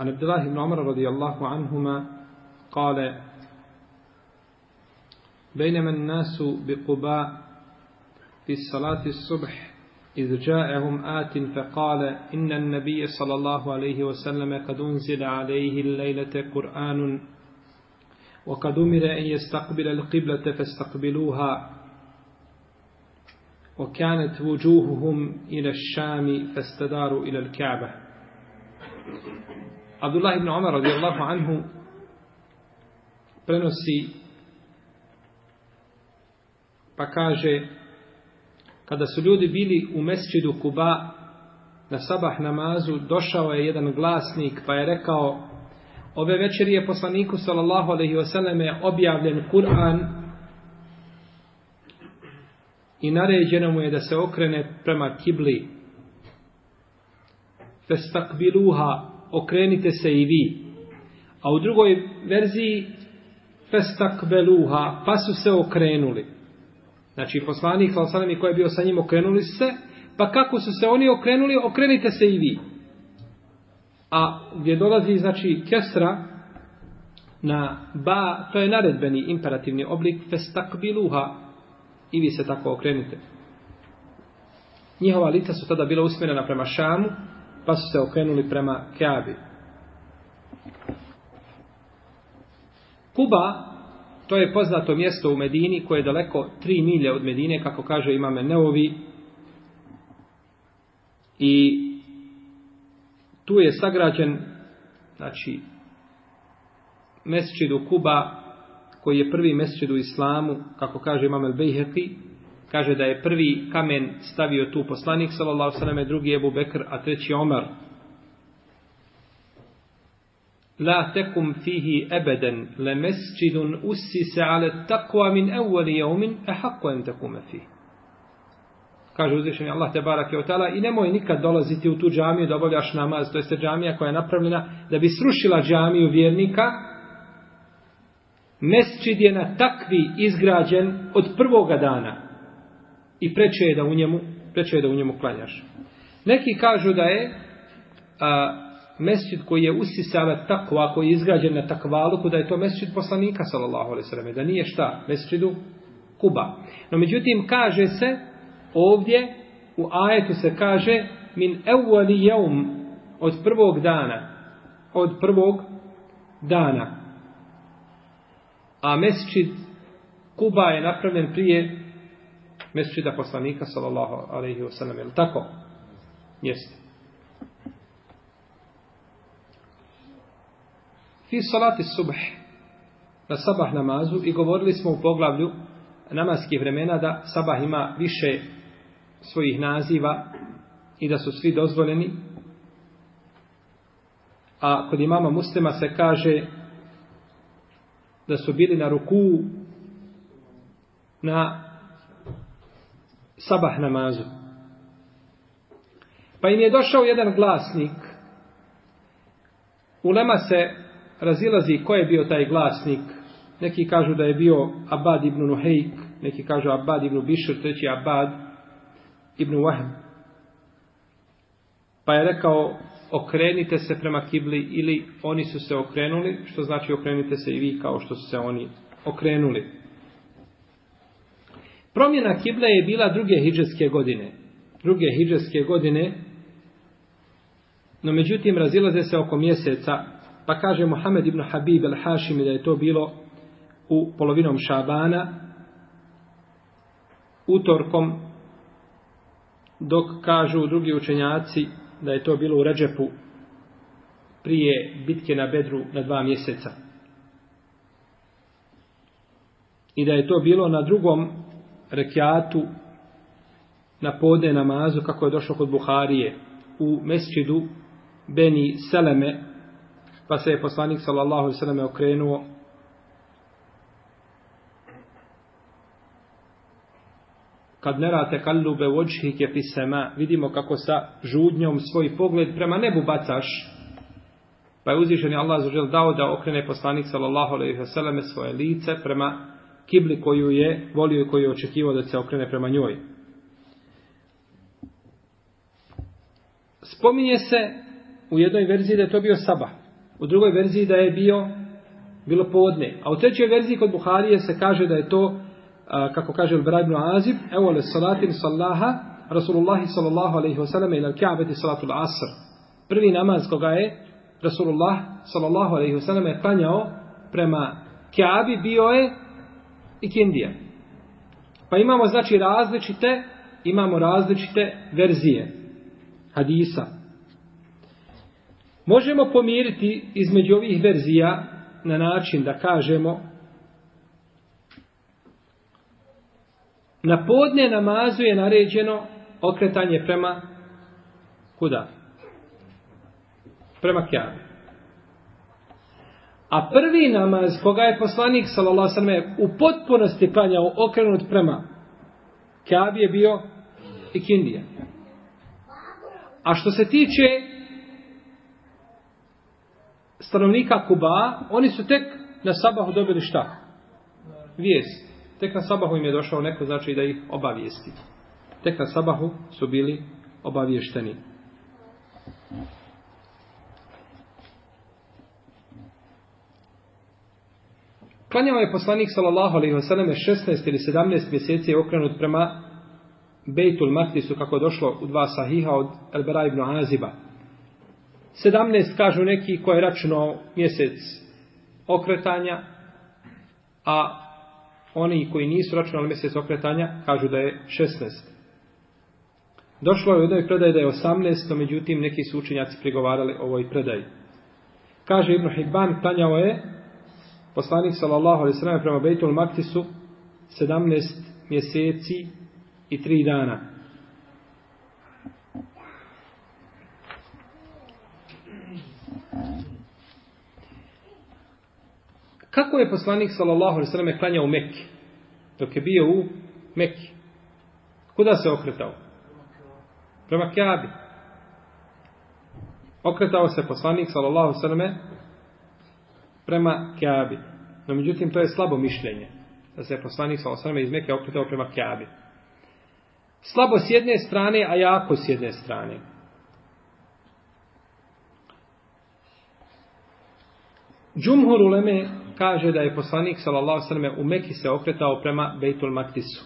عن عبد الله بن عمر رضي الله عنهما قال بينما الناس بقباء في الصلاة الصبح إذ جاءهم آت فقال إن النبي صلى الله عليه وسلم قد أنزل عليه الليلة قرآن وقد أمر أن يستقبل القبلة فاستقبلوها وكانت وجوههم إلى الشام فاستداروا إلى الكعبة Abdullah ibn Omar radijallahu anhu prenosi pa kaže kada su ljudi bili u mesčidu Kuba na sabah namazu došao je jedan glasnik pa je rekao ove večeri je poslaniku sallallahu alaihi wasallam objavljen Kur'an i naređeno mu je da se okrene prema kibli festakbiluha okrenite se i vi. A u drugoj verziji festak beluha, pa su se okrenuli. Znači, poslanik Salasalemi koji je bio sa njim okrenuli se, pa kako su se oni okrenuli, okrenite se i vi. A gdje dolazi, znači, kestra na ba, to je naredbeni imperativni oblik, festak biluha, i vi se tako okrenite. Njihova lica su tada bila usmjerena prema Šamu, pa su se okrenuli prema Keabi. Kuba, to je poznato mjesto u Medini koje je daleko tri milje od Medine, kako kaže imame Neovi. I tu je sagrađen, znači, mesečid u Kuba, koji je prvi mesečid u Islamu, kako kaže imame Bejheti, kaže da je prvi kamen stavio tu poslanik sallallahu alejhi ve drugi Ebu Bekr, a treći Omer. La tekum fihi ebeden le mescidun usi se ale takva min evveli jeumin e hakko em tekume fihi. Kaže uzvišen je Allah te barak je otala i nemoj nikad dolaziti u tu džamiju da obavljaš namaz, to jeste džamija koja je napravljena da bi srušila džamiju vjernika. Mescid je na takvi izgrađen od prvoga dana, i preče je da u njemu, preče je da u njemu klanjaš. Neki kažu da je a, mesjid koji je usisana takva, koji je izgrađen na takvaluku, da je to mesjid poslanika, sallallahu alaihi sallam, da nije šta, mesjidu kuba. No međutim, kaže se ovdje, u ajetu se kaže, min evvali jeum, od prvog dana, od prvog dana. A mesjid kuba je napravljen prije mesečida poslanika, sallallahu alaihi wa sallam, je li tako? Jeste. Fi salati subh, na sabah namazu, i govorili smo u poglavlju namaskih vremena da sabah ima više svojih naziva i da su svi dozvoljeni, a kod imama muslima se kaže da su bili na ruku na sabah namazu. Pa im je došao jedan glasnik. U Lema se razilazi ko je bio taj glasnik. Neki kažu da je bio Abad ibn Nuhayk, neki kažu Abad ibn Bishr, treći Abad ibn Wahm. Pa je rekao, okrenite se prema kibli ili oni su se okrenuli, što znači okrenite se i vi kao što su se oni okrenuli. Promjena kible je bila druge hijđarske godine. Druge hijđarske godine, no međutim razilaze se oko mjeseca, pa kaže Muhammed ibn Habib el Hašimi da je to bilo u polovinom Šabana, utorkom, dok kažu drugi učenjaci da je to bilo u Ređepu prije bitke na Bedru na dva mjeseca. I da je to bilo na drugom rekiatu na pode namazu kako je došlo kod Buharije u mesčidu Beni Seleme pa se je poslanik sallallahu alaihi sallam okrenuo kad nerate kallube vođhi kefi sema vidimo kako sa žudnjom svoj pogled prema nebu bacaš pa je uzvišen je Allah zažel dao da okrene poslanik sallallahu alaihi sallam svoje lice prema kibli koju je volio i koju je očekivao da se okrene prema njoj. Spominje se u jednoj verziji da je to bio Saba, u drugoj verziji da je bio bilo podne, a u trećoj verziji kod Buharije se kaže da je to a, kako kaže Ibn Azib, evo le salatin sallaha Rasulullah sallallahu alejhi ve sellem ila al-Ka'bati salatul asr. Prvi namaz koga je Rasulullah sallallahu alejhi ve sellem klanjao prema Kaabi bio je i Kindija. Pa imamo znači različite, imamo različite verzije hadisa. Možemo pomiriti između ovih verzija na način da kažemo na podne namazu je naređeno okretanje prema kuda? Prema kjavi. A prvi namaz koga je poslanik sallallahu alejhi ve u potpunosti klanjao okrenut prema Kabi je bio Ikindija. A što se tiče stanovnika Kuba, oni su tek na sabahu dobili šta? Vijest. Tek na sabahu im je došao neko, znači da ih obavijesti. Tek na sabahu su bili obavješteni. Thank you. Klanjao je poslanik sallallahu alejhi ve selleme 16 ili 17 mjeseci okrenut prema Bejtul Maktisu kako je došlo u dva sahiha od Elbera ibn Aziba. 17 kažu neki koji je računao mjesec okretanja, a oni koji nisu računali mjesec okretanja kažu da je 16. Došlo je u jednoj predaji da je 18, međutim neki su učenjaci prigovarali ovoj predaji. Kaže Ibn Hibban, tanjao je poslanik sallallahu alaihi sallam prema Bejtul Maktisu 17 mjeseci i 3 dana. Kako je poslanik sallallahu alaihi sallam klanjao Mekke? Dok je bio u Mekke. Kuda se okretao? Prema Kjabi. Okretao se poslanik sallallahu alaihi sallam prema Kjabi. No međutim, to je slabo mišljenje. Da se je poslanik sa osrame iz Mekke okretao prema Kjabi. Slabo s jedne strane, a jako s jedne strane. Džumhur Uleme kaže da je poslanik sallallahu sallam u Mekki se okretao prema Bejtul Maktisu.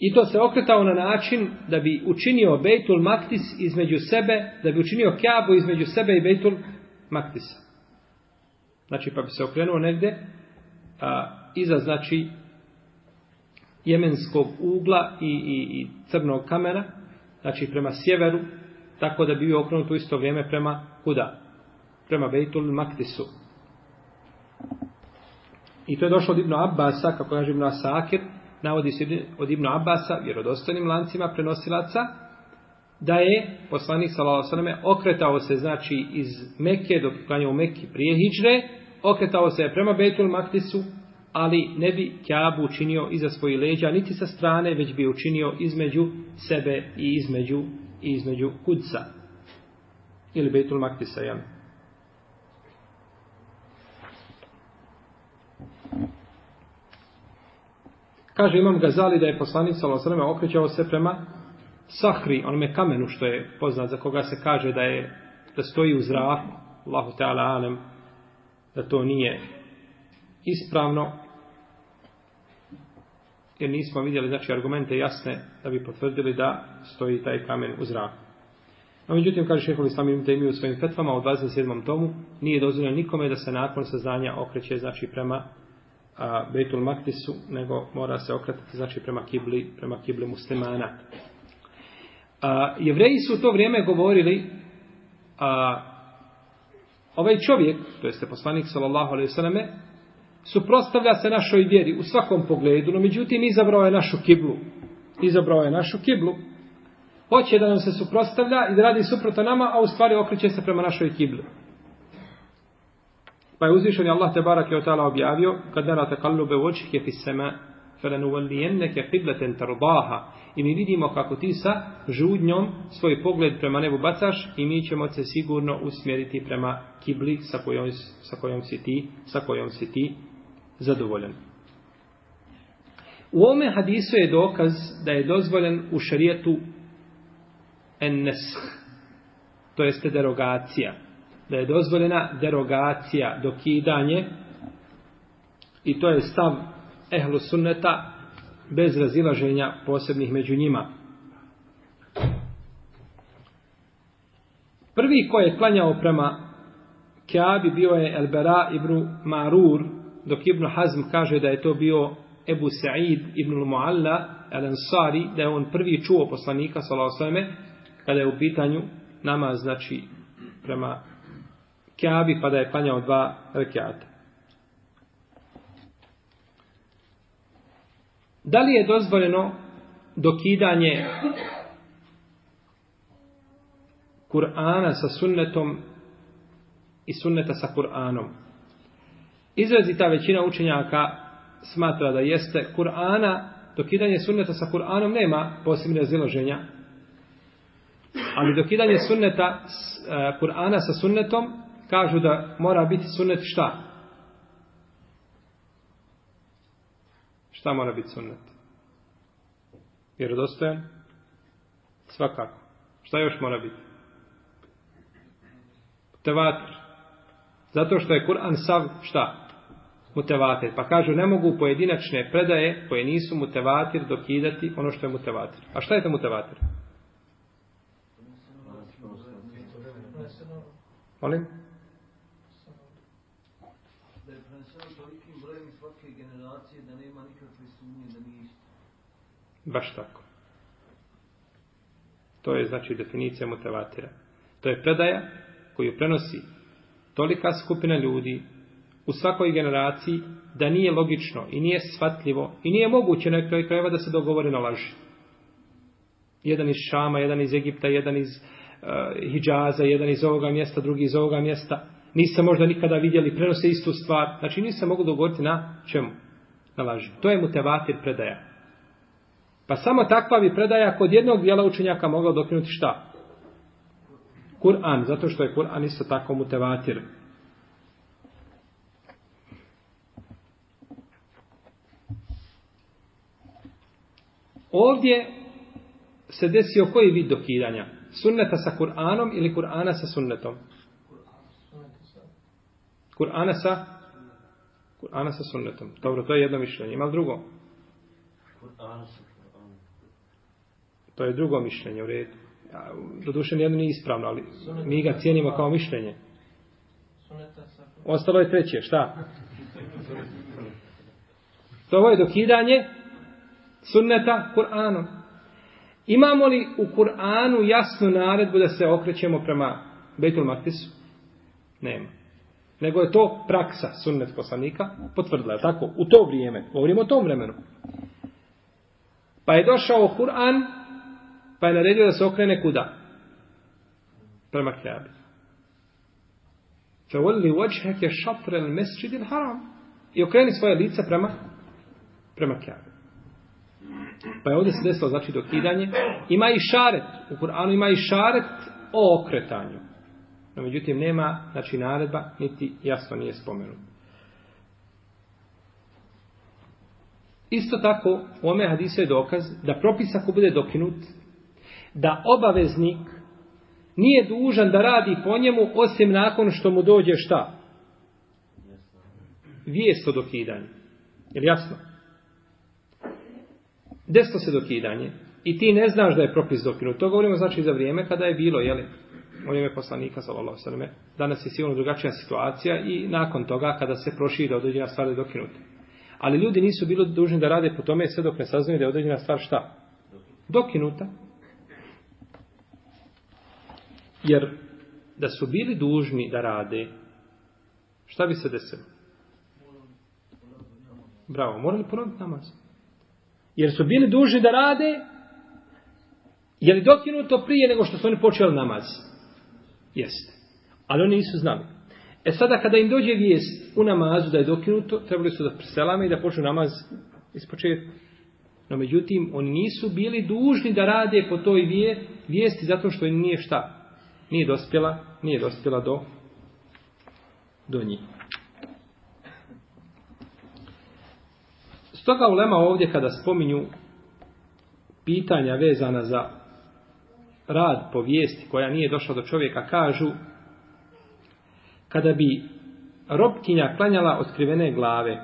I to se okretao na način da bi učinio Bejtul Maktis između sebe, da bi učinio Kjabu između sebe i Bejtul Maktisa. Znači, pa bi se okrenuo negde a, iza, znači, jemenskog ugla i, i, i crnog kamera, znači prema sjeveru, tako da bi bio okrenut u isto vrijeme prema kuda? Prema Bejtul Maktisu. I to je došlo od Ibnu Abasa, kako kaže Ibnu Asakir, navodi se od Ibnu Abasa, vjerodostojnim lancima prenosilaca, da je poslanik sallallahu alejhi ve okretao se znači iz Mekke dok klanjao Mekki prije hidžre, okretao se prema Betul Maktisu, ali ne bi Kaabu učinio iza svoje leđa niti sa strane, već bi učinio između sebe i između i između Kudsa ili Betul Maktisa, jel? Kaže imam Gazali da je poslanik sallallahu alejhi ve okrećao se prema sahri, onome kamenu što je poznat, za koga se kaže da je da stoji u zraku, Allahu Teala Alem, da to nije ispravno, jer nismo vidjeli, znači, argumente jasne da bi potvrdili da stoji taj kamen u zraku. No, međutim, kaže šehol Islam i Mdemi u svojim fetvama u 27. tomu, nije dozvoljeno nikome da se nakon saznanja okreće, znači, prema a, Betul Maktisu, nego mora se okretati, znači, prema kibli, prema kibli muslimana. A, jevreji su u to vrijeme govorili a, ovaj čovjek, to jeste poslanik sallallahu alaihi sallam, suprostavlja se našoj vjeri u svakom pogledu, no međutim izabrao je našu kiblu. Izabrao je našu kiblu. Hoće da nam se suprostavlja i da radi suprotno nama, a u stvari okriće se prema našoj kibli. Pa je uzvišen je Allah te barak je o tala objavio, kad nara te kallube u očike fi sema, fe lanuvallijenneke qiblaten tardaha, i mi vidimo kako ti sa žudnjom svoj pogled prema nebu bacaš i mi ćemo se sigurno usmjeriti prema kibli sa kojom, sa kojom si ti sa kojom si ti zadovoljan. U ovome hadisu je dokaz da je dozvoljen u šarijetu ennesh, to jeste derogacija. Da je dozvoljena derogacija, dokidanje, i to je stav ehlu sunneta bez razilaženja posebnih među njima. Prvi ko je klanjao prema Kjabi bio je Elbera ibn Marur, dok Ibn Hazm kaže da je to bio Ebu Sa'id ibn Mu'alla El Ansari, da je on prvi čuo poslanika, salosleme, kada je u pitanju namaz, znači, prema Kjabi, pa da je klanjao dva rekiata. Da li je dozvoljeno dokidanje Kur'ana sa sunnetom i sunneta sa Kur'anom? Izrazi ta većina učenjaka smatra da jeste Kur'ana, dokidanje sunneta sa Kur'anom nema posebne raziloženja, ali dokidanje sunneta, e, Kur'ana sa sunnetom, kažu da mora biti sunnet šta? Šta? šta mora biti sunnet? Vjerodostojan? Svakako. Šta još mora biti? Mutevater. Zato što je Kur'an sav šta? Mutevater. Pa kažu ne mogu pojedinačne predaje koje nisu mutevater dokidati ono što je mutevater. A šta je to mutevater? Molim? baš tako. To je znači definicija mutavatira. To je predaja koju prenosi tolika skupina ljudi u svakoj generaciji da nije logično i nije shvatljivo i nije moguće na kraju krajeva da se dogovore na laži. Jedan iz Šama, jedan iz Egipta, jedan iz uh, Hidžaza, jedan iz ovoga mjesta, drugi iz ovoga mjesta. Nisam možda nikada vidjeli, prenose istu stvar. Znači nisam mogu dogovoriti na čemu? Na laži. To je mutevatir predaja. Pa samo takva bi predaja kod jednog dijela učenjaka mogla dokinuti šta? Kur'an, zato što je Kur'an isto tako mutevatir. Ovdje se desio koji vid dokidanja? Sunneta sa Kur'anom ili Kur'ana sa sunnetom? Kur'ana sa? Kur'ana sa sunnetom. Dobro, to je jedno mišljenje. Ima drugo? Kur'ana sa To je drugo mišljenje u redu. Ja, doduše nijedno nije ispravno, ali mi ga cijenimo kao mišljenje. Ostalo je treće, šta? To je dokidanje sunneta Kur'anom. Imamo li u Kur'anu jasnu naredbu da se okrećemo prema Bejtul Matisu? Nema. Nego je to praksa sunnet poslanika, potvrdila je tako, u to vrijeme, govorimo o tom vremenu. Pa je došao Kur'an Pa je naredio da se okrene kuda? Prema Kjabi. Fevalli vajhek je šatren mesjidil haram. I okreni svoje lice prema, prema Kjabi. Pa je ovdje se desilo, znači, dokidanje. Ima i šaret. U Kur'anu ima i šaret o okretanju. No, međutim, nema, znači, naredba, niti jasno nije spomenuto. Isto tako, u ome hadisu je dokaz da propis ako bude dokinut, da obaveznik nije dužan da radi po njemu osim nakon što mu dođe šta? Vijest o dokidanju. Je li jasno? Desto se dokidanje i ti ne znaš da je propis dokinut. To govorimo znači za vrijeme kada je bilo, jeli, u vrijeme poslanika, sallallahu danas je sigurno drugačija situacija i nakon toga kada se proširi da određena stvar je dokinuta. Ali ljudi nisu bili dužni da rade po tome sve dok ne saznaju da je određena stvar šta? Dokinuta. Jer da su bili dužni da rade, šta bi se desilo? Bravo, morali ponoviti namaz. Jer su bili dužni da rade, je li dokinuto prije nego što su oni počeli namaz? Jeste. Ali oni nisu znali. E sada kada im dođe vijest u namazu da je dokinuto, trebali su da preselame i da počnu namaz iz početka. No međutim, oni nisu bili dužni da rade po toj vijesti zato što im nije šta nije dospjela, nije dospjela do do njih. Stoga ulema ovdje kada spominju pitanja vezana za rad po vijesti koja nije došla do čovjeka, kažu kada bi robkinja klanjala otkrivene glave,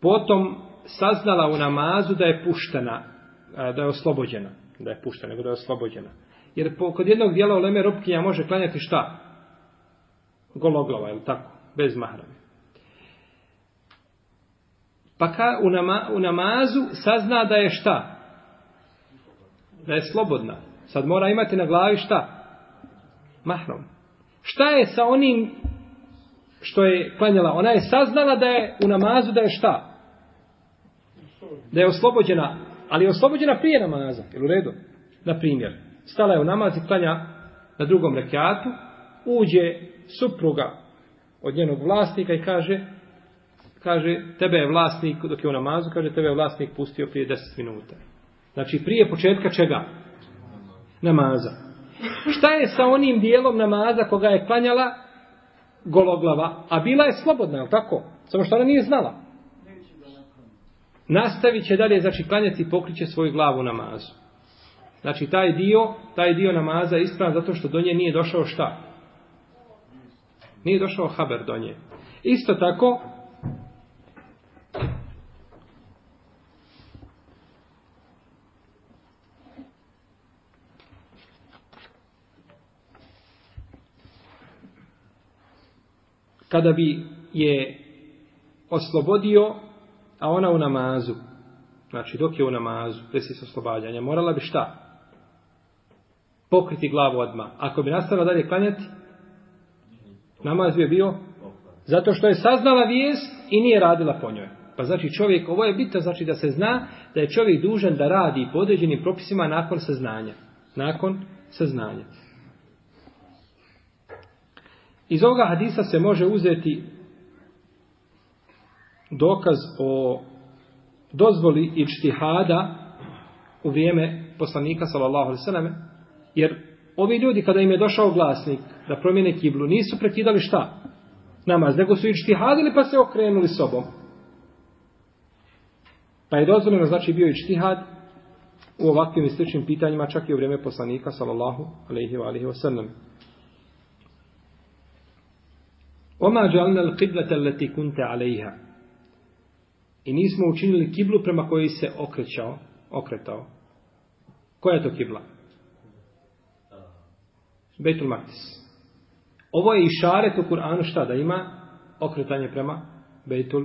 potom saznala u namazu da je puštena da je oslobođena, da je pušta, nego da je oslobođena. Jer po, kod jednog dijela uleme robkinja može klanjati šta? Gologlava, ili tako? Bez mahrame. Pa ka, u, nama, u namazu sazna da je šta? Da je slobodna. Sad mora imati na glavi šta? Mahrom. Šta je sa onim što je klanjala? Ona je saznala da je u namazu da je šta? Da je oslobođena ali je oslobođena prije namaza, jel u redu? Na primjer, stala je u namazi, klanja na drugom rekiatu, uđe supruga od njenog vlasnika i kaže, kaže, tebe je vlasnik, dok je u namazu, kaže, tebe je vlasnik pustio prije 10 minuta. Znači, prije početka čega? Namaza. Šta je sa onim dijelom namaza koga je klanjala gologlava? A bila je slobodna, je tako? Samo što ona nije znala nastavit će dalje, znači klanjati i pokriće svoju glavu namazu. Znači taj dio, taj dio namaza ispravan zato što do nje nije došao šta? Nije došao haber do nje. Isto tako, kada bi je oslobodio a ona u namazu, znači dok je u namazu, presis oslobađanja, morala bi šta? Pokriti glavu odma. Ako bi nastavila dalje klanjati, namaz bi je bio zato što je saznala vijest i nije radila po njoj. Pa znači čovjek, ovo je bitno, znači da se zna da je čovjek dužan da radi po određenim propisima nakon saznanja. Nakon saznanja. Iz ovoga hadisa se može uzeti dokaz o dozvoli ičtihada u vrijeme poslanika sallallahu alejhi ve selleme jer ovi ljudi kada im je došao glasnik da promijene kiblu nisu prekidali šta namaz nego su ičtihadili pa se okrenuli sobom pa je dozvoljeno znači bio ičtihad u ovakvim istričnim pitanjima čak i u vrijeme poslanika sallallahu alejhi ve alihi ve selleme وما جعلنا القبلة التي كنت عليها I nismo učinili kiblu prema kojoj se okrećao, okretao. Koja je to kibla? Betul Maktis. Ovo je išaret u Kur'anu šta da ima? Okretanje prema Betul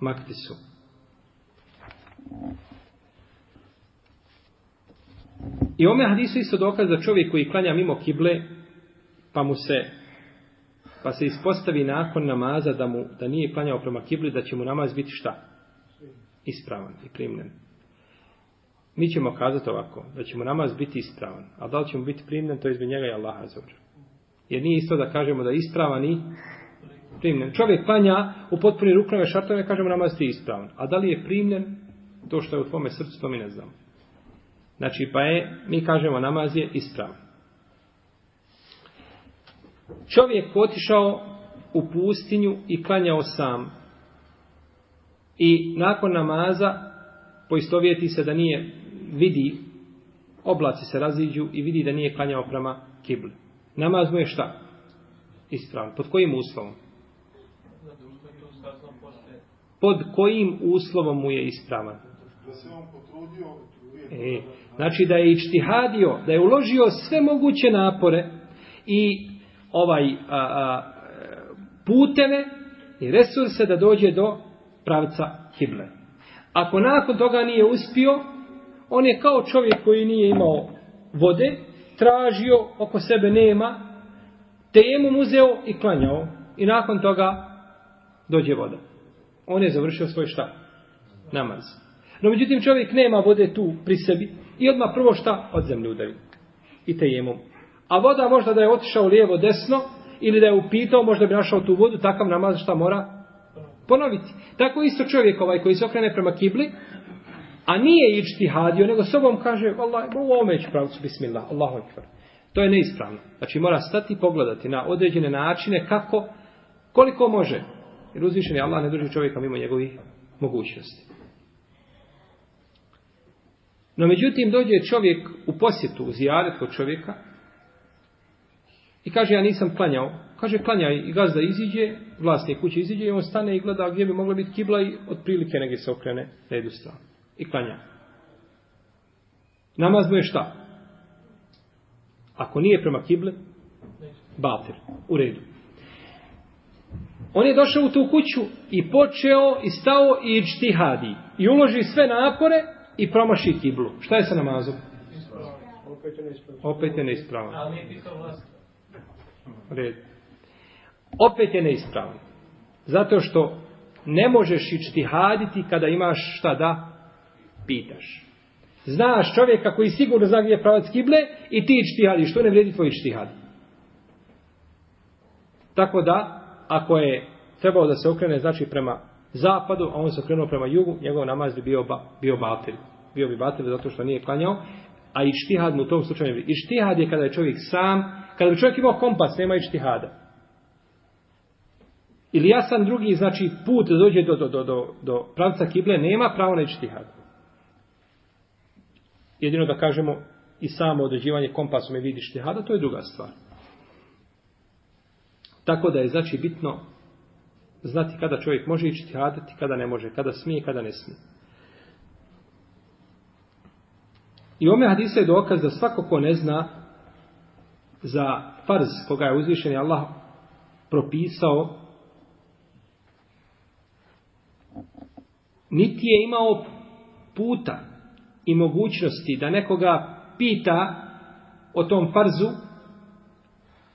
Maktisu. I ome hadisu isto dokaz da čovjek koji klanja mimo kible, pa mu se pa se ispostavi nakon namaza da mu da nije klanjao prema kibli, da će mu namaz biti šta? Ispravan i primljen. Mi ćemo kazati ovako, da će mu namaz biti ispravan, a da li će mu biti primljen, to je izbog njega i Allaha zaođa. Jer nije isto da kažemo da je ispravan i primljen. Čovjek klanja u potpuni ruknove šartove, kažemo namaz ti ispravan. A da li je primljen, to što je u tvome srcu, to mi ne znamo. Znači, pa je, mi kažemo namaz je ispravan čovjek otišao u pustinju i klanjao sam. I nakon namaza poistovjeti se da nije vidi, oblaci se raziđu i vidi da nije klanjao prema kibli. Namaz mu je šta? Ispravno. Pod kojim uslovom? Pod kojim uslovom mu je ispravan? E, znači da je ištihadio, da je uložio sve moguće napore i ovaj a, a, puteve i resurse da dođe do pravca Kible. Ako nakon toga nije uspio, on je kao čovjek koji nije imao vode, tražio, oko sebe nema, temu muzeo i klanjao i nakon toga dođe voda. On je završio svoj šta? Namaz. No, međutim, čovjek nema vode tu pri sebi i odmah prvo šta? Od zemlje udari. I te jemom A voda možda da je otišao lijevo desno ili da je upitao, možda bi našao tu vodu, takav namaz šta mora ponoviti. Tako isto čovjek ovaj koji se okrene prema kibli, a nije ići hadio, nego sobom kaže, Allah, u ovome ću pravcu, bismillah, Allahu ekvar. To je neispravno. Znači mora stati i pogledati na određene načine kako, koliko može. Jer uzvišen je Allah, ne drži čovjeka mimo njegovih mogućnosti. No međutim, dođe čovjek u posjetu, u zijaret kod čovjeka, I kaže, ja nisam klanjao. Kaže, klanjaj i gazda iziđe, vlasnik kuće iziđe i on stane i gleda gdje bi mogla biti kibla i od prilike negdje se okrene na jednu stranu. I klanja. Namaz mu je šta? Ako nije prema kible, bater. U redu. On je došao u tu kuću i počeo i stao i ičtihadi. I uloži sve napore i promaši kiblu. Šta je sa namazom? Ispravo. Opet je neispravo. Opet je neispravo. Ali nije pitao vlasnik. Red. Opet je neispravno. Zato što ne možeš ići haditi kada imaš šta da pitaš. Znaš čovjeka koji sigurno zna gdje je pravac kible i ti ići ti Što ne vredi tvoj ići ti Tako da, ako je trebao da se okrene znači prema zapadu, a on se okrenuo prema jugu, njegov namaz bi bio, ba, bio batel. Bio bi batel zato što nije klanjao. A ištihad mu u tom slučaju je vredi. Ištihad je kada je čovjek sam, Kada bi čovjek imao kompas, nema ištihada. Ili jasan drugi, znači put da dođe do, do, do, do, do pravca kible, nema pravo na ištihada. Jedino da kažemo i samo određivanje kompasom je vidi ištihada, to je druga stvar. Tako da je znači bitno znati kada čovjek može ištihadati, kada ne može, kada smije, kada ne smije. I ome hadisa je dokaz da svako ko ne zna za farz koga je uzvišen Allah propisao niti je imao puta i mogućnosti da nekoga pita o tom farzu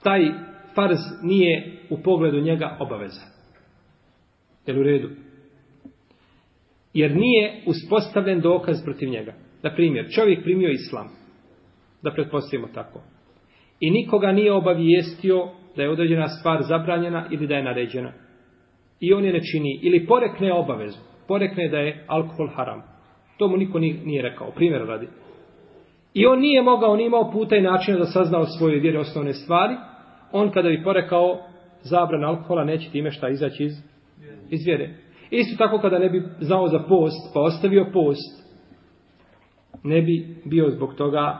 taj farz nije u pogledu njega obaveza jer u redu jer nije uspostavljen dokaz protiv njega na primjer čovjek primio islam da pretpostavimo tako i nikoga nije obavijestio da je određena stvar zabranjena ili da je naređena. I on je ne čini. Ili porekne obavezu. Porekne da je alkohol haram. To mu niko nije rekao. Primjer radi. I on nije mogao, on imao puta i načina da saznao svoje vjere osnovne stvari. On kada bi porekao zabran alkohola neće time šta izaći iz, iz vjere. Isto tako kada ne bi znao za post, pa ostavio post, ne bi bio zbog toga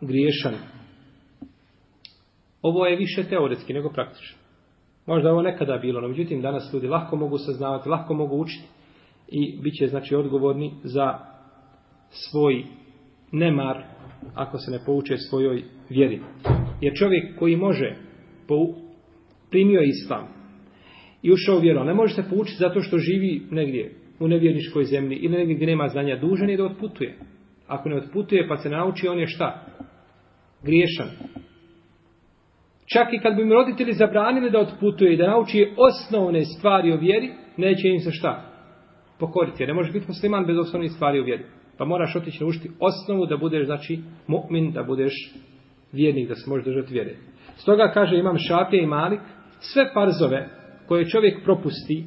griješan, Ovo je više teoretski nego praktično. Možda ovo nekada bilo, no međutim danas ljudi lahko mogu saznavati, lahko mogu učiti i bit će znači odgovorni za svoj nemar ako se ne pouče svojoj vjeri. Jer čovjek koji može pou... primio islam i ušao u vjeru, ne može se poučiti zato što živi negdje u nevjerničkoj zemlji ili negdje gdje nema znanja, dužan je da otputuje. Ako ne otputuje pa se nauči, on je šta? Griješan. Čak i kad bi mi roditelji zabranili da otputuje i da nauči osnovne stvari o vjeri, neće im se šta pokoriti. Jer ne možeš biti musliman bez osnovnih stvari o vjeri. Pa moraš otići naučiti osnovu da budeš, znači, mu'min, da budeš vjernik, da se možeš držati vjere. Stoga kaže imam Šafija i Malik, sve parzove koje čovjek propusti,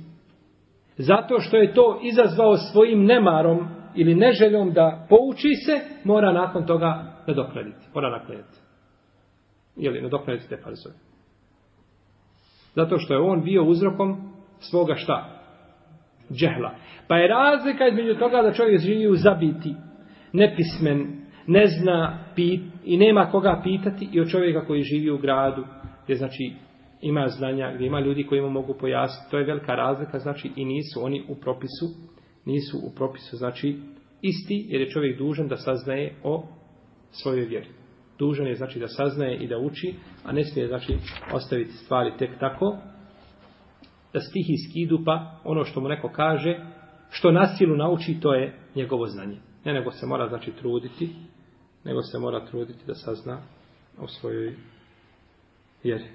zato što je to izazvao svojim nemarom ili neželjom da pouči se, mora nakon toga nadokladiti, mora nakladiti ili nadoknaditi te farzove. Zato što je on bio uzrokom svoga šta? Džehla. Pa je razlika između toga da čovjek živi u zabiti, nepismen, ne zna pit, i nema koga pitati i od čovjeka koji živi u gradu, gdje znači ima znanja, gdje ima ljudi koji mu mogu pojasniti, to je velika razlika, znači i nisu oni u propisu, nisu u propisu, znači isti, jer je čovjek dužan da saznaje o svojoj vjeri dužan je znači da saznaje i da uči, a ne smije znači ostaviti stvari tek tako, da stihi skidu pa ono što mu neko kaže, što na silu nauči, to je njegovo znanje. Ne nego se mora znači truditi, nego se mora truditi da sazna o svojoj vjeri.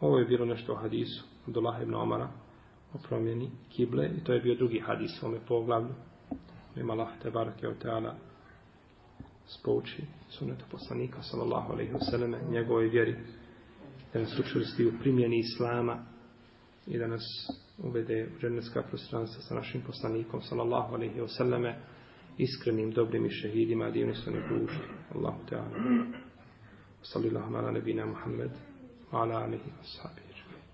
Ovo je bilo nešto o hadisu Abdullah ibn Omara o promjeni kible i to je bio drugi hadis u ovome poglavlju. Ima Allah te barake o teala spouči sunetu poslanika sallallahu alaihi vseleme, njegove vjeri, da nas učvrsti u primjeni islama i da nas uvede u ženevska prostranstva sa našim poslanikom sallallahu alaihi vseleme, iskrenim, dobrim i šehidima, divni su nebuži. Allahu te ala. Sallallahu ala nebina Muhammed, ala alaihi vseleme.